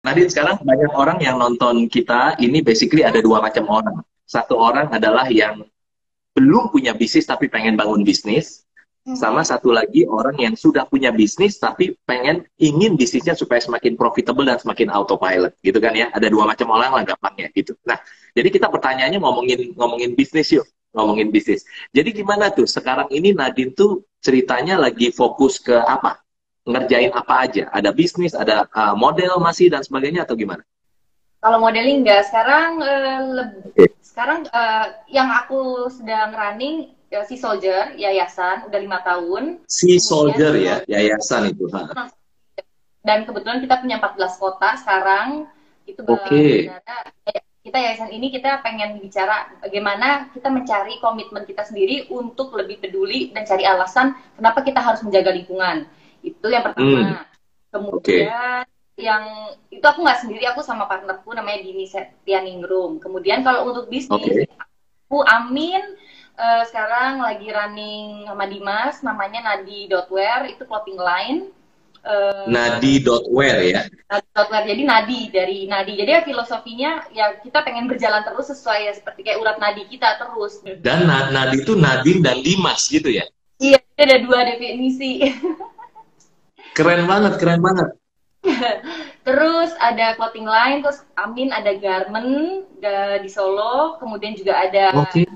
Nadine sekarang banyak orang yang nonton kita ini basically ada dua macam orang. Satu orang adalah yang belum punya bisnis tapi pengen bangun bisnis. Sama satu lagi orang yang sudah punya bisnis tapi pengen ingin bisnisnya supaya semakin profitable dan semakin autopilot gitu kan ya. Ada dua macam orang lah gampangnya gitu. Nah, jadi kita pertanyaannya ngomongin ngomongin bisnis yuk, ngomongin bisnis. Jadi gimana tuh sekarang ini Nadine tuh ceritanya lagi fokus ke apa? Ngerjain apa aja? Ada bisnis, ada uh, model masih dan sebagainya atau gimana? Kalau modeling enggak, sekarang uh, lebih okay. sekarang uh, yang aku sedang running ya, si Soldier yayasan udah lima tahun. Si Soldier ya yayasan itu. Ha. Dan kebetulan kita punya 14 kota sekarang itu okay. kita yayasan ini kita pengen bicara bagaimana kita mencari komitmen kita sendiri untuk lebih peduli dan cari alasan kenapa kita harus menjaga lingkungan. Itu yang pertama. Hmm. Kemudian okay yang itu aku nggak sendiri aku sama partnerku namanya Dini Setianingrum kemudian kalau untuk bisnis okay. aku Amin uh, sekarang lagi running sama Dimas namanya Nadi Dotwear itu clothing line. Uh, Nadi Dotwear ya? Nadi Dotwear jadi Nadi dari Nadi. Jadi ya filosofinya ya kita pengen berjalan terus sesuai ya, seperti kayak urat nadi kita terus. Dan Nadi itu Nadine dan Dimas gitu ya? Iya ada dua definisi keren banget keren banget terus ada clothing line, terus Amin ada garment di Solo, kemudian juga ada okay.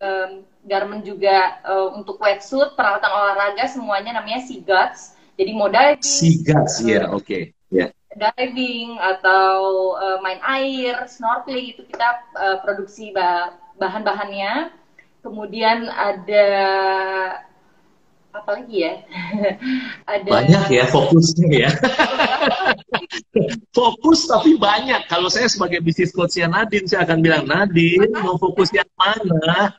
um, garment juga uh, untuk wetsuit, peralatan olahraga semuanya namanya Sea Guts. Jadi mau diving. Sea Guts, ya, yeah, oke. Okay. Yeah. Diving atau uh, main air, snorkeling itu kita uh, produksi bah bahan-bahannya. Kemudian ada apalagi ya? Ada banyak ya fokusnya ya. Fokus tapi banyak. Kalau saya sebagai bisnis coachnya Nadine saya akan bilang Nadine mau fokus yang mana?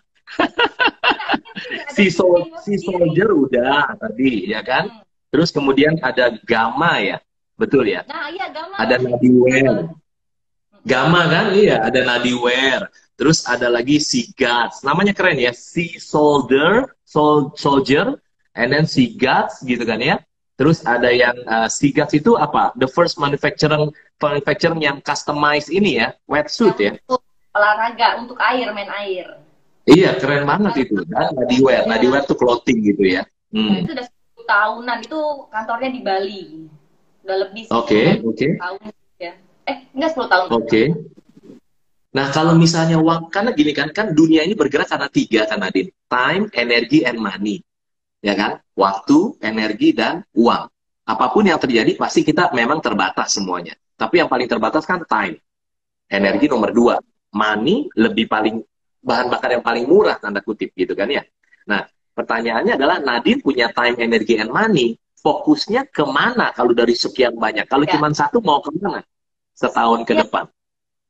Si sol si soldier udah tadi ya kan? Hmm. terus kemudian ada gamma ya. Betul ya? Nah iya gamma. Ada nadiware gamma kan? Iya ada nadiware terus ada lagi si gas namanya keren ya. Si soldier sol soldier and then Sigats gitu kan ya. Terus ada yang uh, Sigats itu apa? The first manufacturer manufacturer yang customize ini ya, wetsuit ya. Untuk olahraga, untuk air, main air. Iya, keren banget itu. Dan Nadiwear, Nadiwear tuh clothing gitu ya. Hmm. Nah, itu udah 10 tahunan, itu kantornya di Bali. Udah lebih Oke, okay, oke. Okay. tahun ya. Eh, enggak 10 tahun. Oke. Okay. Nah, kalau misalnya uang, karena gini kan, kan dunia ini bergerak karena tiga kan, Nadine. Time, energy, and money ya kan? Waktu, energi, dan uang. Apa pun yang terjadi, pasti kita memang terbatas semuanya. Tapi yang paling terbatas kan time. Energi nomor dua. Money lebih paling, bahan bakar yang paling murah, tanda kutip gitu kan ya. Nah, pertanyaannya adalah Nadine punya time, energi, and money. Fokusnya ke mana kalau dari sekian banyak? Kalau ya. cuma satu, mau ke mana? Setahun ke ya. depan.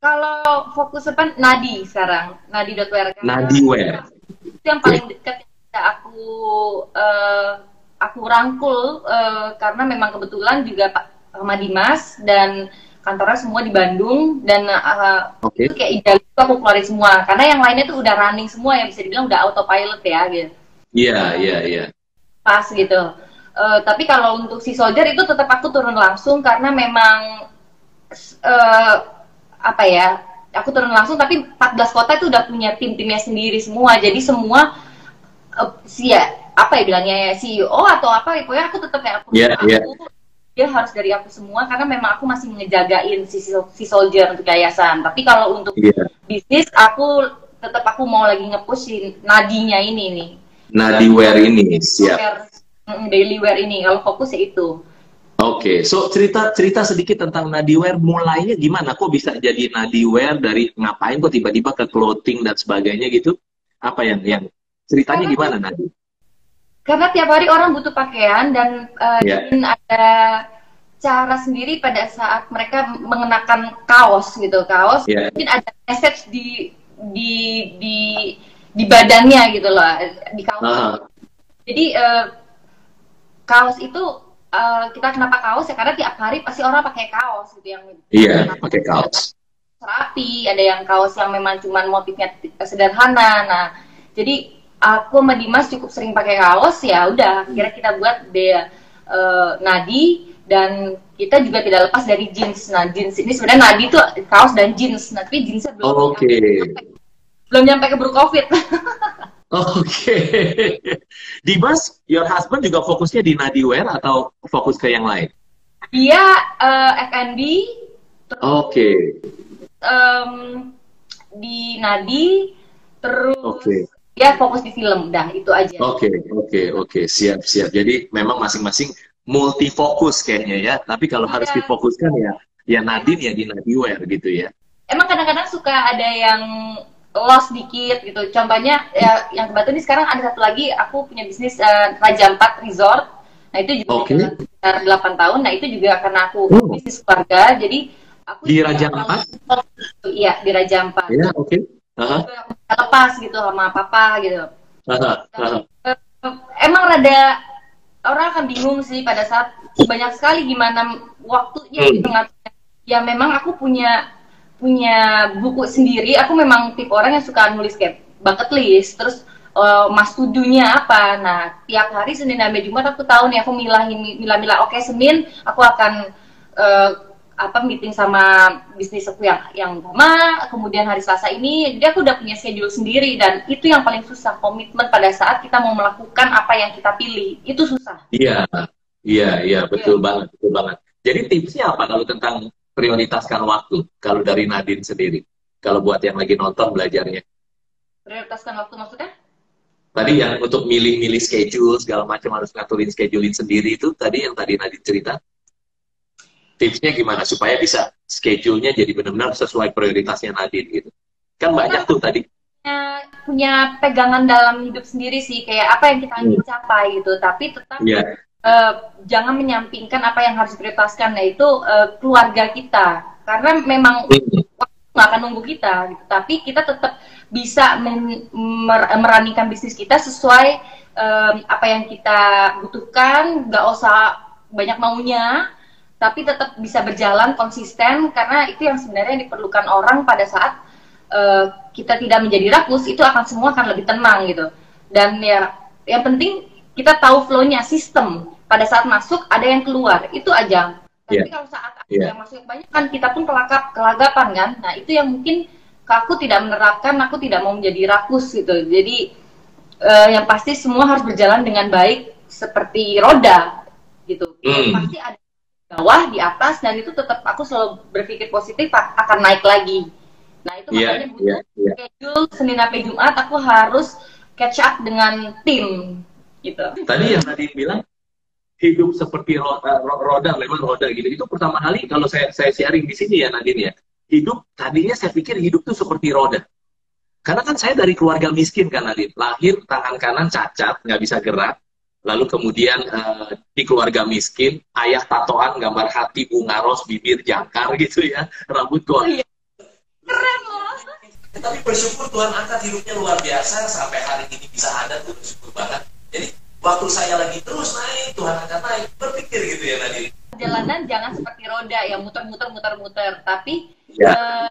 Kalau fokus depan Nadi sekarang, Nadi.wear. Nadiwear. Itu yang paling dekat aku uh, aku rangkul uh, karena memang kebetulan juga Pak sama Dimas dan kantornya semua di Bandung dan uh, okay. itu kayak ideal itu aku keluarin semua karena yang lainnya tuh udah running semua yang bisa dibilang udah autopilot ya gitu. Iya yeah, iya yeah, iya. Yeah. Pas gitu. Uh, tapi kalau untuk si soldier itu tetap aku turun langsung karena memang uh, apa ya aku turun langsung tapi 14 kota itu udah punya tim-timnya sendiri semua jadi semua uh, si ya apa ya bilangnya ya CEO atau apa ya pokoknya aku tetap kayak aku, yeah, aku yeah. dia harus dari aku semua karena memang aku masih ngejagain si, si soldier untuk yayasan tapi kalau untuk yeah. bisnis aku tetap aku mau lagi ngepush nadinya ini nih nadi wear ini siap daily wear ini kalau fokus ya itu Oke, okay. so cerita cerita sedikit tentang Nadiwear mulainya gimana? Kok bisa jadi Nadiwear dari ngapain kok tiba-tiba ke clothing dan sebagainya gitu? Apa yang yang Ceritanya karena, gimana nanti? Karena tiap hari orang butuh pakaian dan uh, yeah. ingin ada cara sendiri pada saat mereka mengenakan kaos gitu kaos yeah. mungkin ada message di di di di badannya gitu loh di kaos uh. jadi uh, kaos itu uh, kita kenapa kaos ya karena tiap hari pasti orang pakai kaos gitu yang iya yeah, pakai kaos rapi ada yang kaos yang memang cuma motifnya sederhana nah jadi aku sama Dimas cukup sering pakai kaos ya udah kira kita buat dia uh, nadi dan kita juga tidak lepas dari jeans. Nah, jeans ini sebenarnya Nadi tuh kaos dan jeans. Nah, tapi jeansnya belum oh, Oke. Okay. Belum nyampe keburu Covid. Oke. Okay. Dimas, your husband juga fokusnya di Nadi Wear atau fokus ke yang lain? Dia uh, F&B. Oke. Okay. Um, di Nadi, terus okay. Dia fokus di film. Dah, itu aja. Oke, okay, oke, okay, oke. Okay. Siap, siap. Jadi memang masing-masing multifokus kayaknya ya. Tapi kalau harus iya. difokuskan ya, ya Nadine ya di Nadiware gitu ya. Emang kadang-kadang suka ada yang lost dikit gitu. Contohnya ya yang kebetulan ini sekarang ada satu lagi aku punya bisnis uh, Raja Empat Resort. Nah itu juga okay. sekitar 8 tahun. Nah itu juga karena aku oh. bisnis keluarga. Jadi aku di Raja Empat. Iya di Raja Empat. Iya oke. Okay. Uh -huh. lepas gitu sama papa gitu. Uh -huh. Uh -huh. Emang rada orang akan bingung sih pada saat banyak sekali gimana waktunya hmm. gitu ya memang aku punya punya buku sendiri aku memang tipe orang yang suka nulis kayak bucket list terus uh, mas tudunya apa nah tiap hari Senin sampai Jumat aku tahu nih aku milahin milah-milah oke okay, Senin aku akan uh, apa meeting sama bisnis aku yang yang lama kemudian hari Selasa ini jadi aku udah punya schedule sendiri dan itu yang paling susah komitmen pada saat kita mau melakukan apa yang kita pilih itu susah. Iya iya iya betul yeah. banget betul banget. Jadi tipsnya apa kalau tentang prioritaskan waktu kalau dari Nadine sendiri? Kalau buat yang lagi nonton belajarnya? Prioritaskan waktu maksudnya? Tadi yang untuk milih-milih schedule segala macam harus ngaturin schedulein sendiri itu tadi yang tadi Nadine cerita tipsnya gimana supaya bisa schedule-nya jadi benar-benar sesuai prioritasnya Nadine gitu. Kan banyak tuh tadi. Punya pegangan dalam hidup sendiri sih, kayak apa yang kita ingin hmm. capai gitu, tapi tetap yeah. Iya. uh, jangan menyampingkan apa yang harus diprioritaskan, yaitu uh, keluarga kita. Karena memang hmm. nggak akan nunggu kita, gitu. tapi kita tetap bisa mer meranikan bisnis kita sesuai um, apa yang kita butuhkan, nggak usah banyak maunya, tapi tetap bisa berjalan konsisten karena itu yang sebenarnya diperlukan orang pada saat uh, kita tidak menjadi rakus itu akan semua akan lebih tenang gitu. Dan ya yang penting kita tahu flownya sistem. Pada saat masuk ada yang keluar. Itu aja. Tapi yeah. kalau saat ada yeah. yang masuk banyak kan kita pun kelakap kelagapan kan? Nah itu yang mungkin aku tidak menerapkan aku tidak mau menjadi rakus gitu. Jadi uh, yang pasti semua harus berjalan dengan baik seperti roda gitu. Mm. pasti ada bawah di atas dan itu tetap aku selalu berpikir positif akan naik lagi. Nah itu yeah, makanya butuh yeah, yeah. schedule Senin sampai Jumat aku harus catch up dengan tim gitu. Tadi yang tadi bilang hidup seperti roda, roda memang roda gitu. Itu pertama kali kalau saya saya sharing di sini ya Nadine ya. Hidup tadinya saya pikir hidup tuh seperti roda. Karena kan saya dari keluarga miskin kan Nadine. Lahir tangan kanan cacat nggak bisa gerak lalu kemudian uh, di keluarga miskin ayah tatoan gambar hati bunga ros bibir jangkar gitu ya rambut gua. Oh, iya. keren loh. Tapi bersyukur Tuhan angkat hidupnya luar biasa sampai hari ini bisa ada tuh bersyukur banget. Jadi waktu saya lagi terus naik Tuhan angkat naik berpikir gitu ya tadi jalanan jangan seperti roda yang muter-muter muter-muter. Tapi ya. uh,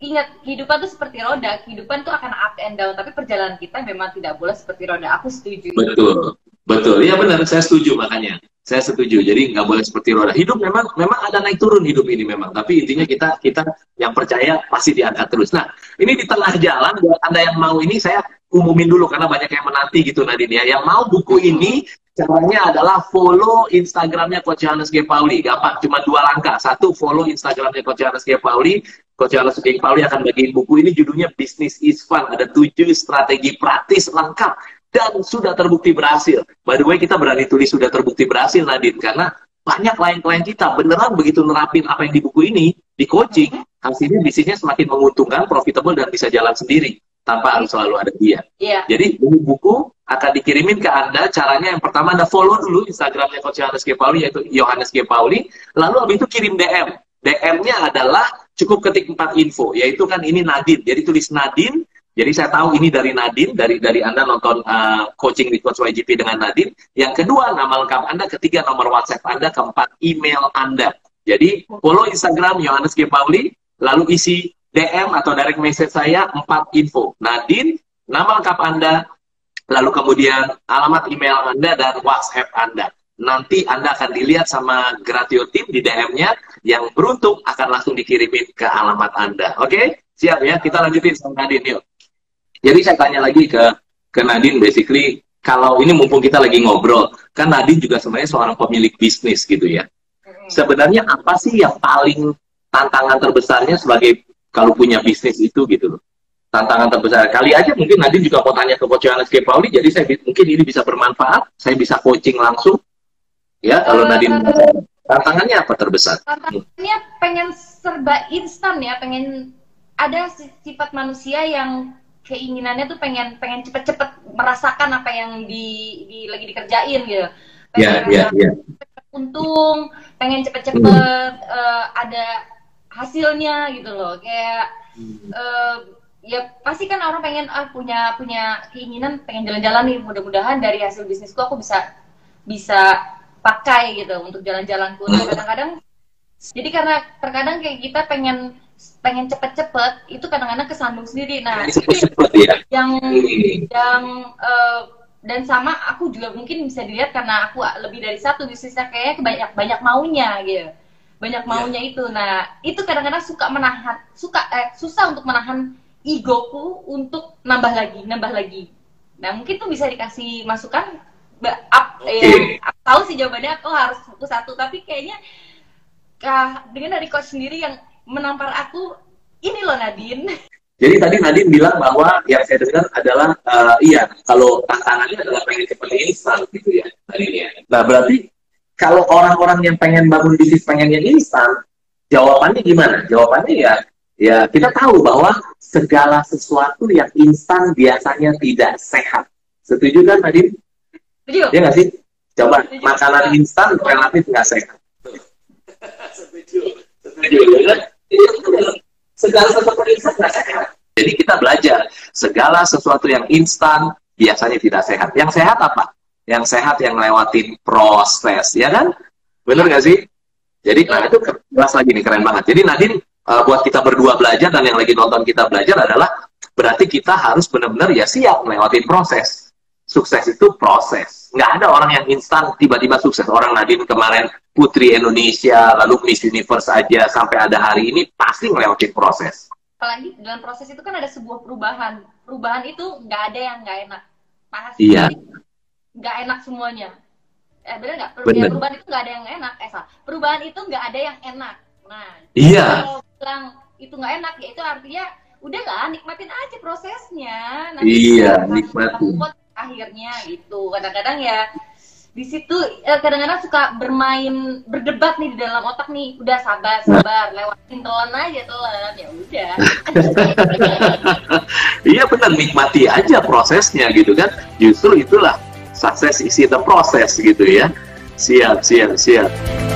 ingat kehidupan tuh seperti roda. Kehidupan tuh akan up and down tapi perjalanan kita memang tidak boleh seperti roda. Aku setuju. Betul Betul, iya benar, saya setuju makanya. Saya setuju. Jadi nggak boleh seperti roda. Hidup memang memang ada naik turun hidup ini memang. Tapi intinya kita kita yang percaya pasti diangkat terus. Nah, ini di tengah jalan buat anda yang mau ini saya umumin dulu karena banyak yang menanti gitu Nadine ya. Yang mau buku ini caranya adalah follow Instagramnya Coach Johannes G. Pauli. Gampang, cuma dua langkah. Satu, follow Instagramnya Coach Johannes G. Pauli. Coach Johannes G. Pauli akan bagiin buku ini judulnya Business is Fun. Ada tujuh strategi praktis lengkap dan sudah terbukti berhasil. By the way, kita berani tulis sudah terbukti berhasil, Nadine, karena banyak klien-klien kita beneran begitu nerapin apa yang di buku ini, di coaching, hasilnya bisnisnya semakin menguntungkan, profitable, dan bisa jalan sendiri tanpa harus selalu ada dia. Yeah. Jadi buku akan dikirimin ke Anda. Caranya yang pertama Anda follow dulu Instagramnya Coach Yohanes G. Pauli, yaitu Yohanes G. Pauli. Lalu habis itu kirim DM. DM-nya adalah cukup ketik empat info, yaitu kan ini Nadine. Jadi tulis Nadine, jadi saya tahu ini dari Nadine, dari dari Anda nonton uh, coaching di Coach YGP dengan Nadine. Yang kedua, nama lengkap Anda. Ketiga, nomor WhatsApp Anda. Keempat, email Anda. Jadi, follow Instagram Yohanes G. Pauli, lalu isi DM atau direct message saya, empat info. Nadine, nama lengkap Anda, lalu kemudian alamat email Anda, dan WhatsApp Anda. nanti Anda akan dilihat sama Gratio Team di DM-nya yang beruntung akan langsung dikirimin ke alamat Anda. Oke? Okay? Siap ya? Kita lanjutin sama Nadine yuk. Jadi saya tanya lagi ke ke Nadine basically kalau ini mumpung kita lagi ngobrol, kan Nadine juga sebenarnya seorang pemilik bisnis gitu ya. Sebenarnya apa sih yang paling tantangan terbesarnya sebagai kalau punya bisnis itu gitu loh? Tantangan terbesar. Kali aja mungkin Nadine juga mau tanya ke Coach Yohanes K. Pauli, jadi saya mungkin ini bisa bermanfaat, saya bisa coaching langsung Ya, kalau uh, Nadine tantangannya apa terbesar? Tantangannya pengen serba instan ya, pengen ada sifat manusia yang keinginannya tuh pengen pengen cepet-cepet merasakan apa yang di, di lagi dikerjain gitu. Iya, iya, iya. Untung, pengen cepet-cepet hmm. uh, ada hasilnya gitu loh. Kayak hmm. uh, ya pasti kan orang pengen ah punya punya keinginan pengen jalan-jalan nih mudah-mudahan dari hasil bisnisku aku bisa bisa pakai gitu untuk jalan-jalan pun kadang-kadang jadi karena terkadang kayak kita pengen pengen cepet-cepet itu kadang-kadang kesandung sendiri. Nah cepet ya. yang yang uh, dan sama aku juga mungkin bisa dilihat karena aku lebih dari satu bisnisnya kayak banyak banyak maunya gitu. Banyak maunya yeah. itu. Nah itu kadang-kadang suka menahan suka eh, susah untuk menahan egoku untuk nambah lagi nambah lagi. Nah mungkin tuh bisa dikasih masukan up ya aku tahu sih jawabannya aku harus fokus satu tapi kayaknya kah dengan dari coach sendiri yang menampar aku ini loh Nadine jadi tadi Nadine bilang bahwa yang saya dengar adalah uh, iya kalau tantangannya adalah pengen cepat instan gitu ya tadi ya nah berarti kalau orang-orang yang pengen bangun bisnis pengennya instan jawabannya gimana jawabannya ya ya kita tahu bahwa segala sesuatu yang instan biasanya tidak sehat setuju kan Nadine Setuju. Iya nggak sih? Coba Setuju. makanan instan relatif nggak sehat. Setuju. Setuju. Segala sesuatu instan nggak sehat. Jadi kita belajar segala sesuatu yang instan biasanya tidak sehat. Yang sehat apa? Yang sehat yang lewatin proses, ya kan? Bener nggak sih? Jadi nah itu kelas lagi nih keren banget. Jadi Nadine uh, buat kita berdua belajar dan yang lagi nonton kita belajar adalah berarti kita harus benar-benar ya siap melewati proses sukses itu proses. Nggak ada orang yang instan tiba-tiba sukses. Orang Nadine kemarin Putri Indonesia, lalu Miss Universe aja sampai ada hari ini pasti ngelewatin proses. Apalagi dalam proses itu kan ada sebuah perubahan. Perubahan itu nggak ada yang nggak enak. Pasti iya. nggak enak semuanya. Eh bener nggak? Ya, perubahan itu nggak ada yang enak. Eh salah. Perubahan itu nggak ada yang enak. Nah, iya. kalau bilang itu nggak enak, ya itu artinya udahlah nikmatin aja prosesnya. Nanti iya, nikmatin akhirnya gitu. Kadang-kadang ya di situ eh, kadang-kadang suka bermain berdebat nih di dalam otak nih. Udah sabar sabar lewatin telan aja telan. Ya udah. Iya benar nikmati aja prosesnya gitu kan. Justru itulah sukses isi the proses gitu ya. Siap siap siap